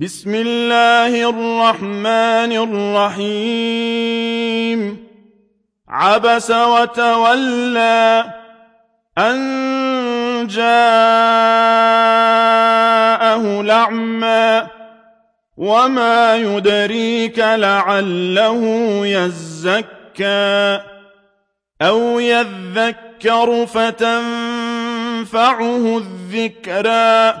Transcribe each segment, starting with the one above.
بسم الله الرحمن الرحيم. عبس وتولى أن جاءه لعمى وما يدريك لعله يزكى أو يذكر فتنفعه الذكرى.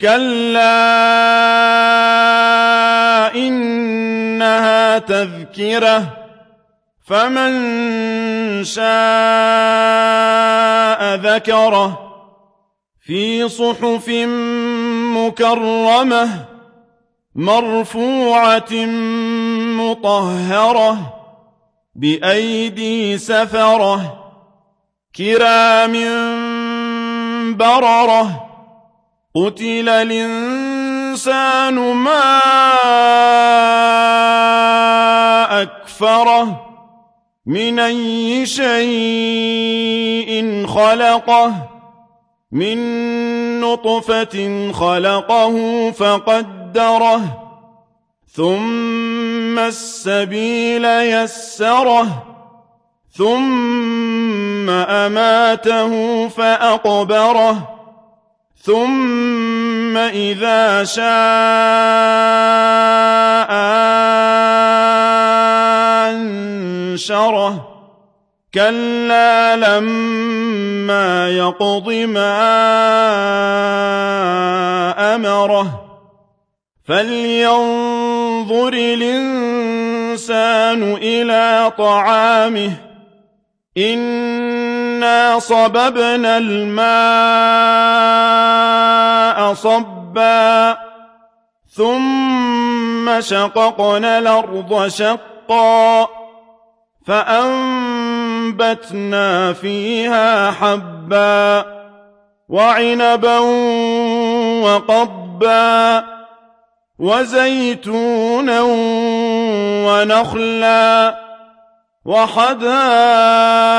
كلا إنها تذكرة فمن شاء ذكره في صحف مكرمة مرفوعة مطهرة بأيدي سفرة كرام بررة قتل الإنسان ما أكفره من أي شيء خلقه من نطفة خلقه فقدره ثم السبيل يسره ثم أماته فأقبره ثم إذا شاء أنشره كلا لما يقض ما أمره فلينظر الإنسان إلى طعامه إنا صببنا الماء صبا ثم شققنا الأرض شقا فأنبتنا فيها حبا وعنبا وقضبا وزيتونا ونخلا وحدائق